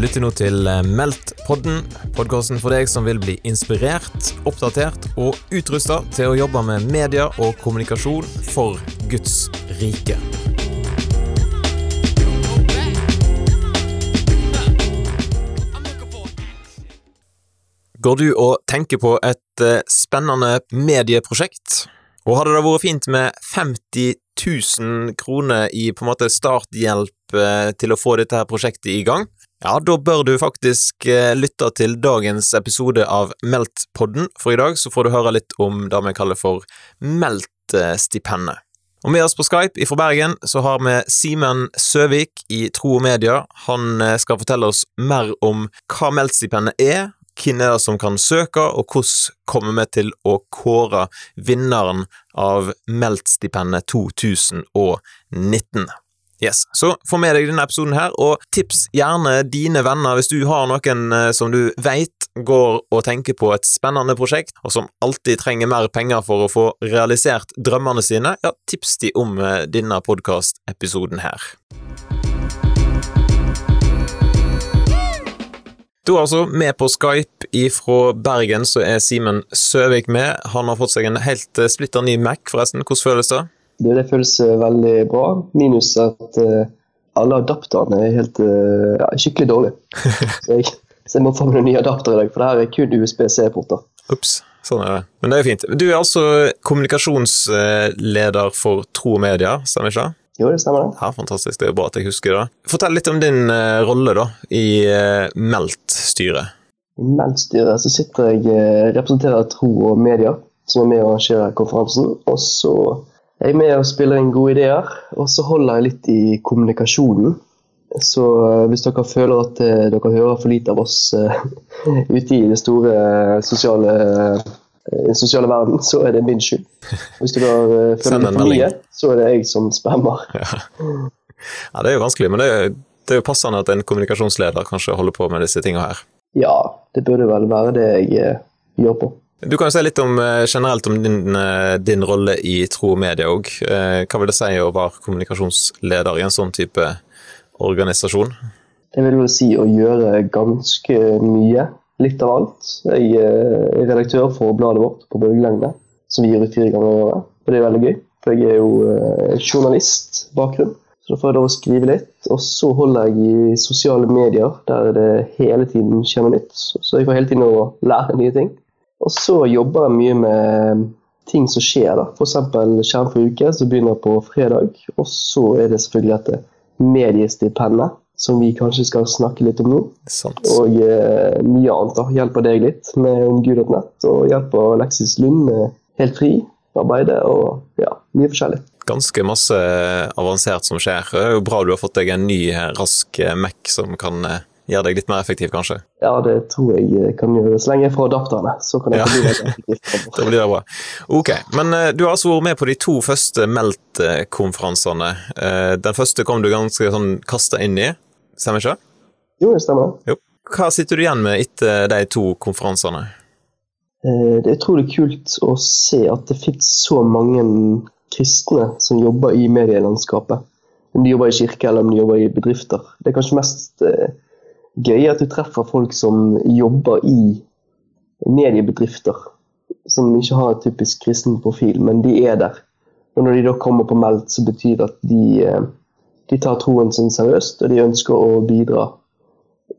Lytter nå til eh, Meldt-podden, podkasten for deg som vil bli inspirert, oppdatert og utrusta til å jobbe med media og kommunikasjon for Guds rike. Går du og tenker på et eh, spennende medieprosjekt? Og hadde det vært fint med 50 000 kroner i på en måte starthjelp eh, til å få dette prosjektet i gang? Ja, da bør du faktisk eh, lytte til dagens episode av Meldt-podden, for i dag så får du høre litt om det vi kaller for Meldt-stipendet. Og med oss på Skype fra Bergen så har vi Simen Søvik i Tro og Media. Han skal fortelle oss mer om hva Meldt-stipendet er, hvem er det som kan søke, og hvordan kommer vi til å kåre vinneren av Meldt-stipendet 2019? Yes, Så få med deg denne episoden her, og tips gjerne dine venner hvis du har noen eh, som du veit går og tenker på et spennende prosjekt, og som alltid trenger mer penger for å få realisert drømmene sine. Ja, tips de om eh, denne podkastepisoden her. Da altså, med på Skype ifra Bergen så er Simen Søvik med. Han har fått seg en helt eh, splitter ny Mac, forresten. Hvordan føles det? Det, det føles eh, veldig bra, minus at uh, alle adapterne er helt uh, ja, skikkelig dårlige. så, jeg, så, jeg, må få meg noen nye adapter i dag, for det her er kun USBC-porter. Ups, sånn er det. Men det er jo fint. Du er altså kommunikasjonsleder for Tro og Media, stemmer ikke det? Jo, det stemmer. det. Ja, Fantastisk, det er jo bra at jeg husker det. Fortell litt om din uh, rolle da, i uh, Meldt-styret. I Meldt-styret så sitter jeg uh, representerer Tro og Media, som er med å arrangerer konferansen. Og så er med og spiller inn gode ideer, og så holder jeg litt i kommunikasjonen. Så hvis dere føler at dere hører for lite av oss ute i det store sosiale den sosiale verden, så er det min skyld. Hvis du da uh, føler deg for mye, så er det jeg som spammer. Ja. ja, det er jo vanskelig, men det er, det er, jo passende at en kommunikasjonsleder kanskje holder på med disse tingene her. Ja, det burde vel være det jeg uh, gjør på. Du kan jo si litt om, uh, generelt om din, din rolle i Tro og Media òg. Hva vil det si å være kommunikasjonsleder i en sånn type organisasjon? Det vil vel si å gjøre ganske mye litt av alt. Jeg er redaktør for bladet vårt på bølgelengde, som vi gir ut fire ganger i året. Og det er veldig gøy, for jeg er jo eh, journalistbakgrunn. Så da får jeg lov å skrive litt. Og så holder jeg i sosiale medier, der det hele tiden skjer noe nytt. Så jeg får hele tiden å lære nye ting. Og så jobber jeg mye med ting som skjer. da. F.eks. Skjerm for uke, som begynner på fredag. Og så er det selvfølgelig dette mediestipendet som vi kanskje skal snakke litt om nå. Sant. Og eh, mye annet. da. Hjelper deg litt med omgud.nett, og hjelper Alexis Lund med Helt fri arbeidet og ja, mye forskjellig. Ganske masse avansert som skjer. Det er jo bra du har fått deg en ny, rask Mac som kan eh, gjøre deg litt mer effektiv, kanskje? Ja, det tror jeg kan gjøre. Så lenge jeg får adapterne, så kan jeg ja. bli mer effektiv. da blir det bra. Ok, men uh, du har altså vært med på de to første Melt-konferansene. Uh, den første kom du ganske sånn kasta inn i. Stemmer ikke? Jo, det stemmer. Jo. Hva sitter du igjen med etter de to konferansene? Eh, det er utrolig kult å se at det fins så mange kristne som jobber i medielandskapet. Om de jobber i kirke eller om de jobber i bedrifter. Det er kanskje mest eh, gøy at du treffer folk som jobber i mediebedrifter. Som ikke har en typisk kristen profil, men de er der. Og når de da kommer på meldt, så betyr det at de eh, de tar troen sin seriøst, og de ønsker å bidra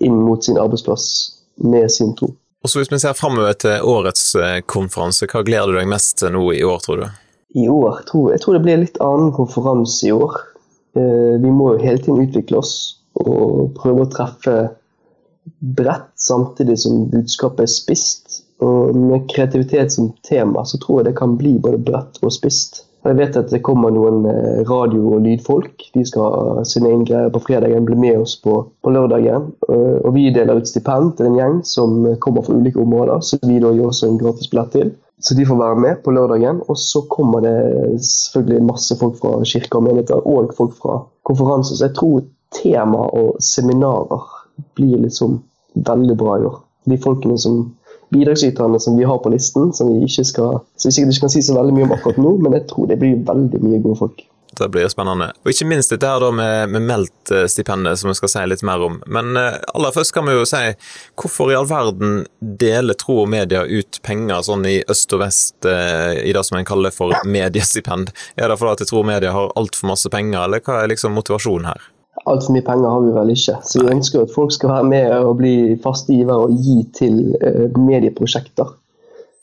inn mot sin arbeidsplass med sin tro. Og så Hvis vi ser framover til årets eh, konferanse, hva gleder du deg mest til nå i år, tror du? I år? Tror, jeg tror det blir en litt annen konferanse i år. Eh, vi må jo hele tiden utvikle oss og prøve å treffe bredt, samtidig som budskapet er spist. Og med kreativitet som tema, så tror jeg det kan bli både bredt og spist. Jeg vet at det kommer noen eh, radio- og lydfolk. De skal ha sine egen greier på fredagen, bli med oss på, på, lørdagen. Eh, og vi deler ut stipend til en gjeng som kommer fra ulike områder, så vi da gir også en gratis billett til. Så de får være med på lørdagen. Og så kommer det selvfølgelig masse folk fra kirker og menigheter, og folk fra konferanser. Så jeg tror tema og seminarer blir liksom veldig bra i år. De folkene som bidragsyterne som vi har på listen, som vi ikke skal, som vi sikkert ikke kan si så veldig mye om akkurat nå, men jeg tror det blir veldig mye gode folk. Det blir spennende. Og ikke minst dette her med, med Meldt-stipendet, som vi skal si litt mer om. Men eh, aller først kan vi jo si, hvorfor i all verden deler Tro og Media ut penger sånn i øst og vest eh, i det som en kaller for mediestipend? Er det fordi Tro og Media har altfor masse penger, eller hva er liksom motivasjonen her? Altfor mye penger har vi vel ikke, så vi ønsker at folk skal være med og bli faste givere og gi til eh, medieprosjekter.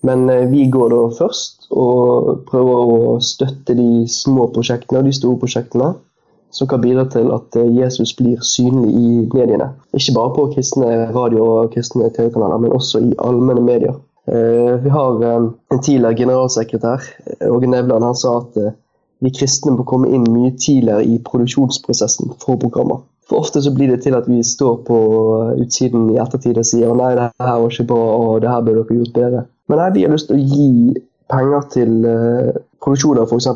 Men eh, vi går da først og prøver å støtte de små prosjektene og de store prosjektene som kan bidra til at eh, Jesus blir synlig i mediene. Ikke bare på kristne radio- og kristne TV-kanaler, men også i allmenne medier. Vi har en tidligere generalsekretær, Åge Nevland, han sa at vi kristne må komme inn mye tidligere i produksjonsprosessen for programmer. For Ofte så blir det til at vi står på utsiden i ettertid og sier nei, det her var ikke bra, og det her burde dere gjort bedre. Men nei, vi har lyst til å gi penger til uh, produksjoner f.eks.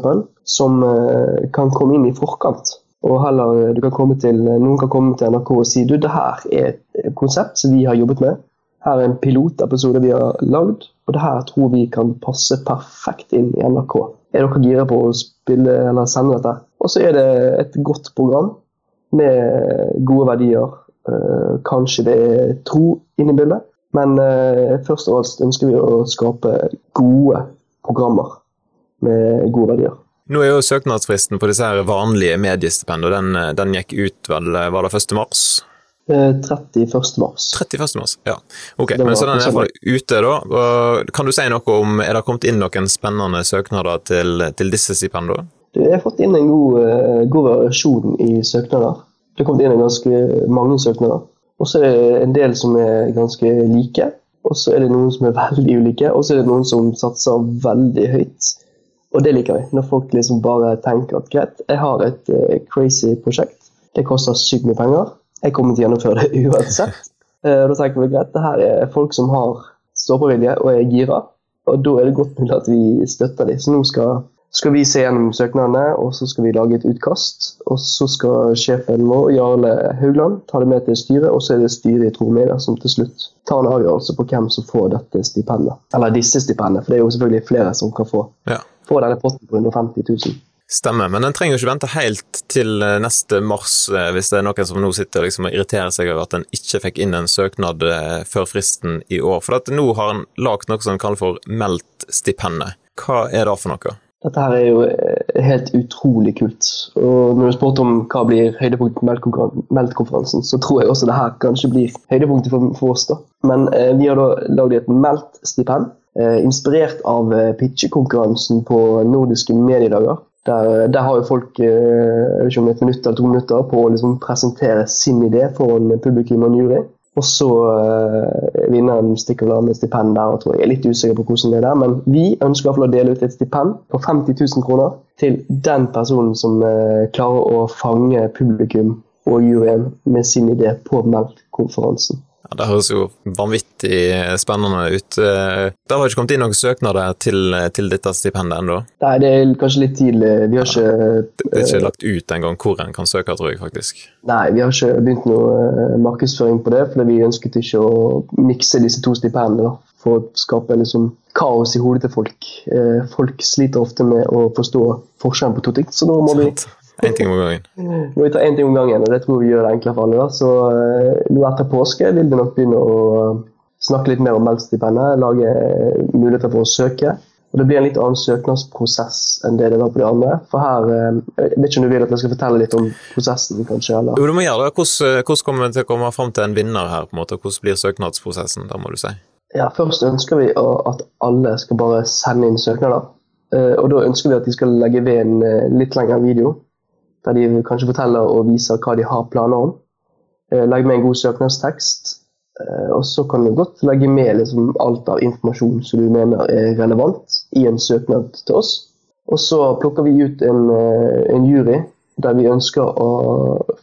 som uh, kan komme inn i forkant. Og heller, du kan til, Noen kan komme til NRK og si du, det her er et konsept som vi har jobbet med. Her er en pilotepisode vi har lagd, og det her tror vi kan passe perfekt inn i NRK. Er dere gira på å spille eller sende dette? Og så er det et godt program med gode verdier. Uh, kanskje det er tro inni bildet. Men eh, først og fremst ønsker vi å skape gode programmer med gode verdier. Nå er jo søknadsfristen på disse her vanlige mediestipendene, den, eh, den gikk ut vel, eh, var det 1. mars? 31. mars. 31. mars, ja. Ok, men Så den er iallfall ute, da. Kan du si noe om Er det kommet inn noen spennende søknader til, til disse stipendene? Jeg har fått inn en god, god variasjon i søknader. Det har kommet inn ganske mange søknader. Og så er det en del som er ganske like, og så er det noen som er veldig ulike, og så er det noen som satser veldig høyt. Og det liker vi. Når folk liksom bare tenker at greit, jeg har et uh, crazy prosjekt. Det koster sykt mye penger. Jeg kommer til å gjennomføre det uansett. Uh, da tenker vi greit, det her er folk som har ståpåvilje og er gira. Og da er det godt mulig at vi støtter dem. Så nå skal skal vi se gjennom søknadene, og så skal vi lage et utkast. Og så skal sjefen vår, Jarle Haugland, ta det med til styret, og så er det styret i Tromedia som til slutt tar en avgjørelse på hvem som får dette stipendet. Eller disse stipendene, for det er jo selvfølgelig flere som kan få, ja. få denne potten på 150 000. Stemmer, men en trenger jo ikke vente helt til eh, neste mars eh, hvis det er noen som nå sitter liksom og irriterer seg over at en ikke fikk inn en søknad eh, før fristen i år. For nå har en lagd noe som en kaller for Meldt-stipendet. Hva er det for noe? Dette her er jo helt utrolig kult. Og når du spurte om hva blir høydepunktet på Meldt-konferansen, så tror jeg også det her kanskje blir høydepunktet for, oss. da. Men eh, vi har da lagd et Meldt-stipend, inspirert av eh, pitchekonkurransen på nordiske mediedager. Der, der, har jo folk eh, ikke om et minutt eller to minutter på å liksom presentere sin idé foran publikum og jury. Og så uh, vinneren stikker av med stipend der. og tror Jeg er litt usikker på hvordan det er der, men vi ønsker i hvert fall å dele ut et stipend på 50 000 kroner til den personen som uh, klarer å fange publikum og juryen med sin idé på Meldt-konferansen. Ja, Det høres jo vanvittig spennende ut. Eh, det har ikke kommet inn noen søknader til, til dette stipendet ennå? Nei, det er kanskje litt tidlig. Vi har ikke Det er ikke lagt ut engang hvor en kan søke, tror jeg faktisk. Nei, vi har ikke begynt noe eh, markedsføring på det, for vi ønsket ikke å mikse disse to stipendene for å skape liksom kaos i hodet til folk. Eh, folk sliter ofte med å forstå forskjellen på to ting, så nå må vi Én ting om gangen. Må vi ta én ting om gangen, og det tror vi gjør det enklere for alle. Da. Så uh, nå etter påske vil vi nok begynne å snakke litt mer om Meldt-stipendet, lage eh, muligheter for å søke. Og Det blir en litt annen søknadsprosess enn det det var på de andre. For her, eh, Jeg vet ikke om du vil at jeg skal fortelle litt om prosessen? kanskje? Eller? Jo, du må gjøre det. Hvordan, hvordan kommer vi til å komme fram til en vinner her? på en måte? Hvordan blir søknadsprosessen? da må du si? Ja, Først ønsker vi at alle skal bare sende inn søknader. Og Da ønsker vi at de skal legge ved en litt lengre video der de kanskje forteller og viser hva de har planer om. Eh, legg med en god søknadstekst. Eh, og så kan du godt legge med liksom alt av informasjon som du mener er relevant i en søknad til oss. Og så plukker vi ut en, eh, en jury der vi ønsker å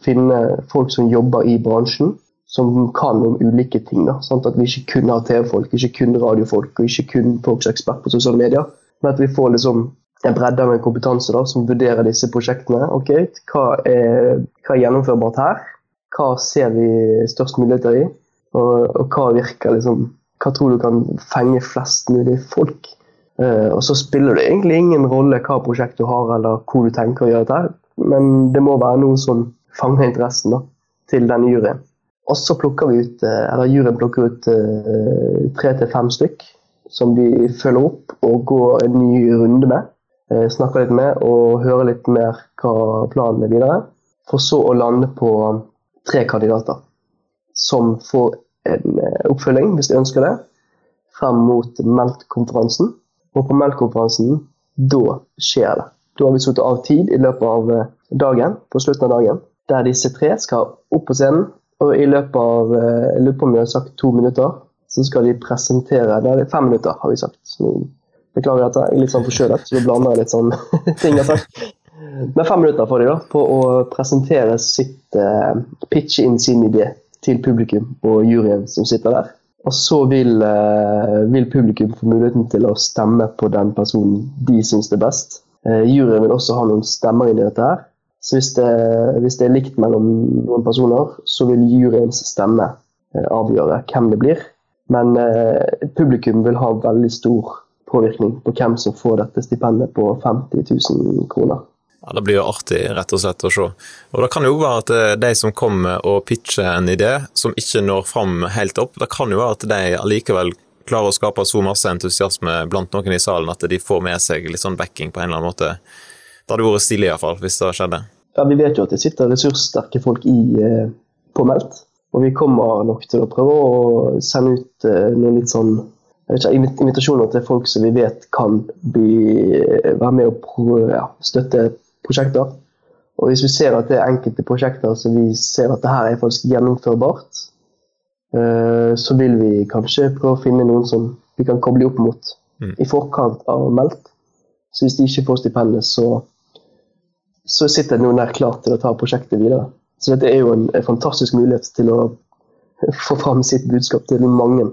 finne folk som jobber i bransjen, som kan om ulike ting. Da, sånn at vi ikke kun har TV-folk, ikke kun radiofolk og ikke kun folk som er ekspert på sosiale medier. Men at vi får liksom en bredde av en kompetanse da, som vurderer disse prosjektene. Ok, hva er, hva er, gjennomførbart her? Hva ser vi størst muligheter i? Og, og hva virker liksom, hva tror du kan fenge flest mulig folk? Uh, og så spiller det egentlig ingen rolle hva prosjekt du har, eller hvor du tenker å gjøre dette, men det må være noe som fanger interessen da, til denne juryen. Og så plukker vi ut, eh, eller juryen plukker ut eh, tre til fem stykk som de følger opp og går en ny runde med. Eh, snakker litt med og høre litt mer hva planen er videre. For så å lande på tre kandidater som får en oppfølging, hvis de ønsker det, frem mot Meldt-konferansen. Og på Meldt-konferansen, da skjer det. Da har vi satt av tid i løpet av dagen, på slutten av dagen, der disse tre skal opp på scenen og i løpet av eh, jeg lurer på om vi har sagt to minutter, så skal de presentere Det er fem minutter, har vi sagt. Så beklager dette, jeg er litt sånn forkjølet, så du blander litt sånn ting jeg har. Men fem minutter får de da, på å presentere sitt uh, pitche inn sin idé til publikum og juryen som sitter der. Og så vil, uh, vil publikum få muligheten til å stemme på den personen de syns er best. Uh, juryen vil også ha noen stemmer inn i dette her. Så hvis det, hvis det, er likt mellom noen personer, så vil juryens stemme eh, avgjøre hvem det blir. Men eh, publikum vil ha veldig stor påvirkning på hvem som får dette stipendet på 50 000 kroner. Ja, Det blir jo artig rett og slett å se. Og Det kan jo være at eh, de som kommer og pitcher en idé som ikke når fram helt opp, det kan jo være at de allikevel klarer å skape så masse entusiasme blant noen i salen at de får med seg litt sånn backing på en eller annen måte. Det hadde vært stilig iallfall, hvis det skjedde. Ja, Vi vet jo at det sitter ressurssterke folk i eh, på Meldt. Og vi kommer nok til å prøve å sende ut eh, noen litt sånn ikke, invitasjoner til folk som vi vet kan bli, være med og pro, ja, støtte prosjekter. Og hvis vi ser at det er enkelte prosjekter som vi ser at det her er faktisk gjennomførbart, eh, så vil vi kanskje prøve å finne noen som vi kan koble opp mot mm. i forkant av Meldt. Så hvis de ikke får stipendet, så så sitter noen der klar til å ta prosjektet videre. Så dette er jo en, en fantastisk mulighet til å få fram sitt budskap til mange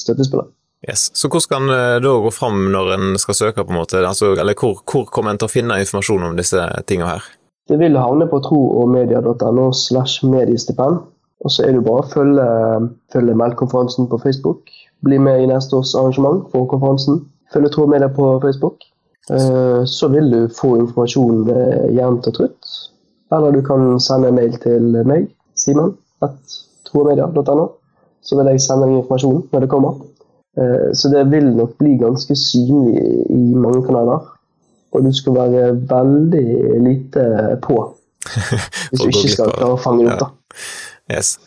støttespillere. Yes. Så hvordan skal en eh, da gå fram når en skal søke, på en måte? Altså, eller hvor, hvor kommer en til å finne informasjon om disse tingene her? Det vil havne på troomedia.no slash mediestipend. Og så er det bare å følge, følge Meldkonferansen på Facebook. Bli med i neste års arrangement for konferansen. Følge Tro Media på Facebook. Eh, så vil du få informasjon eh, jevnt og trutt. Eller du kan sende en mail til meg, Simen, tromedia.no. Så vil jeg sende deg informasjon når det kommer. Eh, så det vil nok bli ganske synlig i mange kanaler. Og du skal være veldig lite på hvis du ikke skal klare å fange det opp. da. Yes.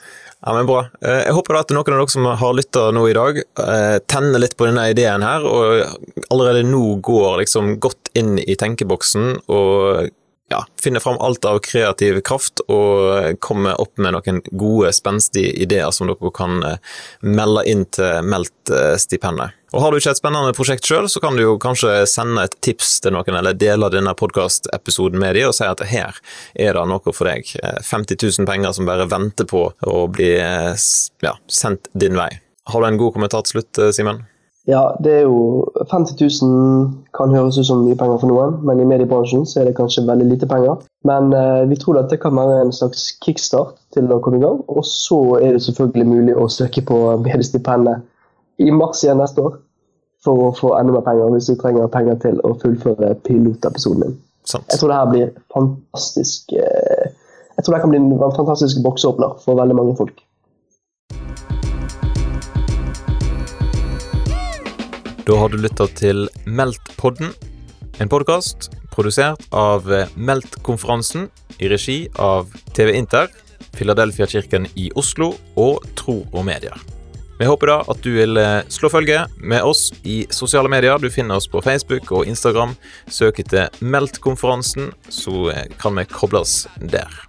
Ja, men Bra. Eh, jeg håper at noen av dere som har lytta nå i dag, eh, tenner litt på denne ideen her, og allerede nå går liksom godt inn i tenkeboksen og ja, finne fram alt av kreativ kraft og komme opp med noen gode, spenstige ideer som dere kan eh, melde inn til Meldt-stipendet. Og Har du ikke et spennende prosjekt sjøl, så kan du jo kanskje sende et tips til noen, eller dele denne podkastepisoden med dem og si at her er det noe for deg. 50 eh, 000 penger som bare venter på å bli eh, ja, sendt din vei. Har du en god kommentar til slutt, Simen? Ja, det er jo 50 000 kan høres ut som mye penger for noen, men i mediebransjen så er det kanskje veldig lite penger. Men eh, vi tror at det kan være en slags kickstart til å komme i gang. Og så er det selvfølgelig mulig å søke på mediestipendet i mars igjen neste år for å få enda mer penger hvis du trenger penger til å fullføre pilotepisoden din. Sant. Jeg tror det her blir fantastisk eh, Jeg tror det kan bli en fantastisk boksåpner for veldig mange folk. Da har du lytta til Meldt-podden, en podkast produsert av Meldt-konferansen i regi av TV Inter, Filadelfia-kirken i Oslo og Tro og Medier. Vi håper da at du vil eh, slå følge med oss i sosiale medier. Du finner oss på Facebook og Instagram. Søk etter Meldt-konferansen, så eh, kan vi kobles der.